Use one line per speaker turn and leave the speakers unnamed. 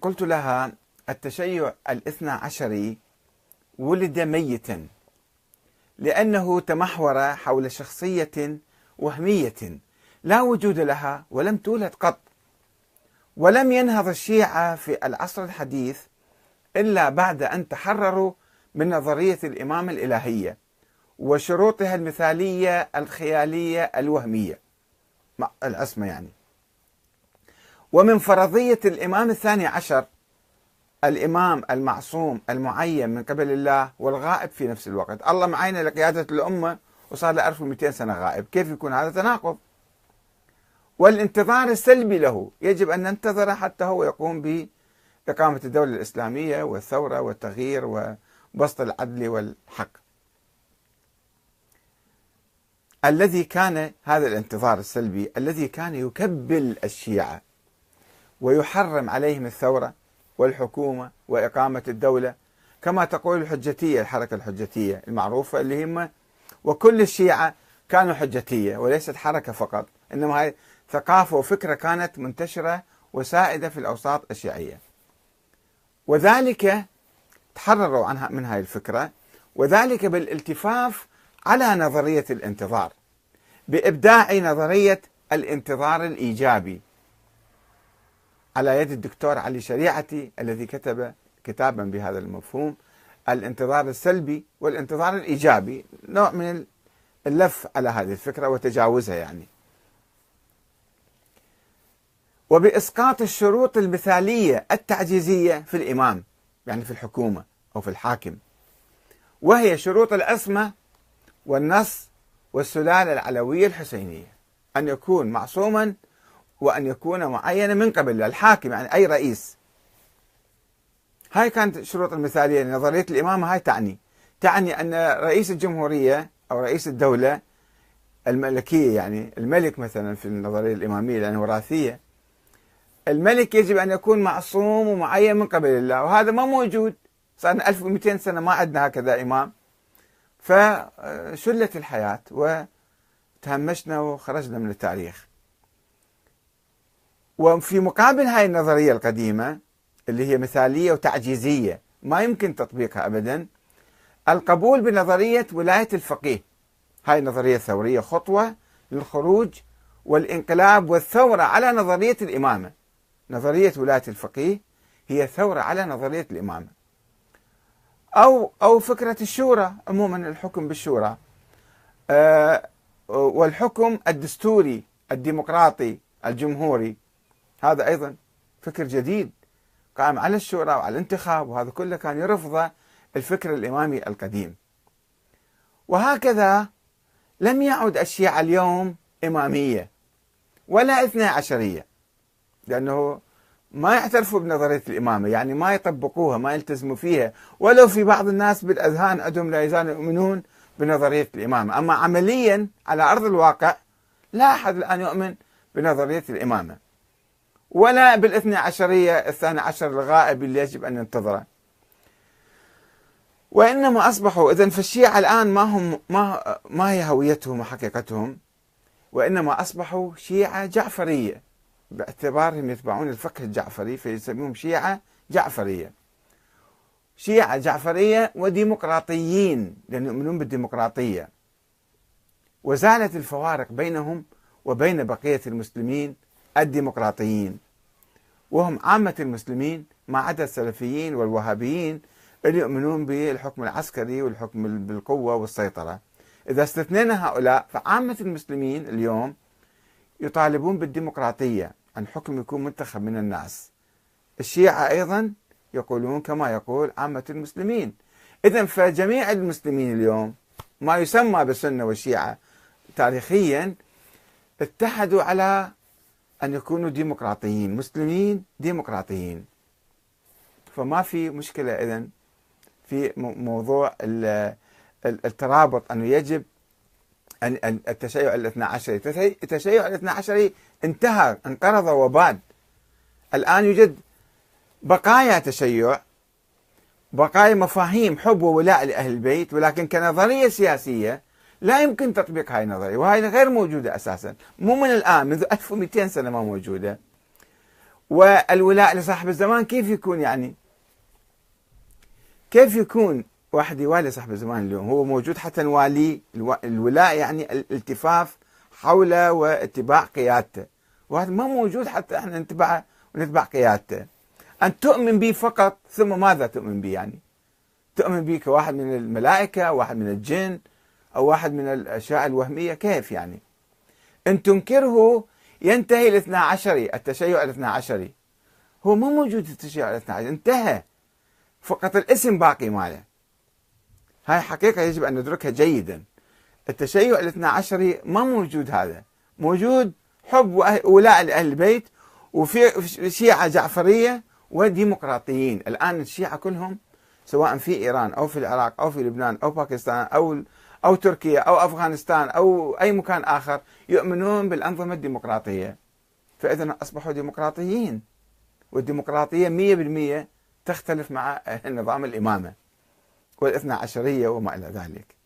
قلت لها التشيع الاثنى عشري ولد ميتا لأنه تمحور حول شخصية وهمية لا وجود لها ولم تولد قط. ولم ينهض الشيعة في العصر الحديث إلا بعد أن تحرروا من نظرية الإمامة الإلهية وشروطها المثالية الخيالية الوهمية. العصمة يعني. ومن فرضية الإمام الثاني عشر الإمام المعصوم المعين من قبل الله والغائب في نفس الوقت. الله معين لقيادة الأمة وصار له 1200 سنة غائب. كيف يكون هذا؟ تناقض. والانتظار السلبي له. يجب أن ننتظر حتى هو يقوم بإقامة الدولة الإسلامية والثورة والتغيير وبسط العدل والحق. الذي كان هذا الانتظار السلبي الذي كان يكبل الشيعة. ويحرم عليهم الثورة والحكومة وإقامة الدولة. كما تقول الحجتية الحركة الحجتية المعروفة اللي هم وكل الشيعة كانوا حجتية وليست حركة فقط إنما هاي ثقافة وفكرة كانت منتشرة وسائدة في الأوساط الشيعية. وذلك تحرروا عنها من هاي الفكرة وذلك بالالتفاف على نظرية الانتظار بإبداع نظرية الانتظار الإيجابي. على يد الدكتور علي شريعتي الذي كتب كتابا بهذا المفهوم الانتظار السلبي والانتظار الإيجابي نوع من اللف على هذه الفكرة وتجاوزها يعني. وبإسقاط الشروط المثالية التعجيزية في الإمام يعني في الحكومة أو في الحاكم. وهي شروط العصمة والنص والسلالة العلوية الحسينية. أن يكون معصوما وأن يكون معينا من قبل الحاكم يعني أي رئيس. هاي كانت الشروط المثالية نظرية الإمامة هاي تعني. تعني أن رئيس الجمهورية أو رئيس الدولة الملكية يعني الملك مثلا في النظرية الإمامية لأنه وراثية الملك يجب أن يكون معصوم ومعين من قبل الله وهذا ما موجود. صار 1200 سنة ما عندنا هكذا إمام. فشلت الحياة وتهمشنا وخرجنا من التاريخ. وفي مقابل هاي النظرية القديمة اللي هي مثالية وتعجيزية ما يمكن تطبيقها أبدا القبول بنظرية ولاية الفقيه. هاي النظرية الثورية خطوة للخروج والانقلاب والثورة على نظرية الإمامة. نظرية ولاية الفقيه هي ثورة على نظرية الإمامة. أو أو فكرة الشورى عموما الحكم بالشورى. أه والحكم الدستوري الديمقراطي الجمهوري. هذا أيضا فكر جديد قائم على الشورى وعلى الانتخاب وهذا كله كان يرفضه الفكر الإمامي القديم. وهكذا لم يعد الشيعة اليوم إمامية ولا اثنى عشرية لأنه ما يعترفوا بنظرية الإمامة يعني ما يطبقوها ما يلتزموا فيها. ولو في بعض الناس بالأذهان عندهم لا يزالوا يؤمنون بنظرية الإمامة. أما عمليا على أرض الواقع لا أحد الآن يؤمن بنظرية الإمامة. ولا بالاثنى عشرية الثاني عشر الغائب اللي يجب أن ننتظره وإنما أصبحوا إذا فالشيعة الآن ما هم ما ما هي هويتهم وحقيقتهم؟ وإنما أصبحوا شيعة جعفرية باعتبارهم يتبعون الفقه الجعفري فيسميهم شيعة جعفرية. شيعة جعفرية وديمقراطيين لأن يؤمنون بالديمقراطية. وزالت الفوارق بينهم وبين بقية المسلمين الديمقراطيين. وهم عامة المسلمين ما عدا السلفيين والوهابيين اللي يؤمنون بالحكم العسكري والحكم بالقوة والسيطرة. إذا استثنينا هؤلاء فعامة المسلمين اليوم يطالبون بالديمقراطية أن حكم يكون منتخب من الناس. الشيعة أيضا يقولون كما يقول عامة المسلمين. إذا فجميع المسلمين اليوم ما يسمى بالسنة والشيعة تاريخيا اتحدوا على أن يكونوا ديمقراطيين مسلمين ديمقراطيين. فما في مشكلة إذا في موضوع الترابط أنه يجب أن التشيع الاثنى عشري التشيع الاثنى عشري انتهى انقرض وباد الآن يوجد بقايا تشيع بقايا مفاهيم حب وولاء لأهل البيت ولكن كنظرية سياسية لا يمكن تطبيق هاي النظرية وهي غير موجودة أساسا. مو من الآن منذ 1200 سنة ما موجودة. والولاء لصاحب الزمان كيف يكون يعني؟ كيف يكون واحد يوالي صاحب الزمان اليوم؟ هو موجود حتى نواليه الولاء يعني الالتفاف حوله واتباع قيادته. وهذا ما موجود حتى إحنا نتبعه ونتبع قيادته. أن تؤمن به فقط ثم ماذا تؤمن به يعني؟ تؤمن به كواحد من الملائكة واحد من الجن أو واحد من الأشياء الوهمية كيف يعني؟ إن تنكره ينتهي الاثنى عشري التشيع الاثنى عشري هو ما موجود التشيع الاثنى عشري انتهى. فقط الاسم باقي ماله هاي حقيقة يجب أن ندركها جيدا. التشيع الاثنى عشري ما موجود هذا. موجود حب ولاء لأهل البيت وفي شيعة جعفرية وديمقراطيين. الآن الشيعة كلهم سواء في إيران أو في العراق أو في لبنان أو باكستان أو أو تركيا أو أفغانستان أو أي مكان آخر يؤمنون بالأنظمة الديمقراطية. فإذا أصبحوا ديمقراطيين والديمقراطية مية بالمية تختلف مع نظام الإمامة والإثنى عشرية وما إلى ذلك.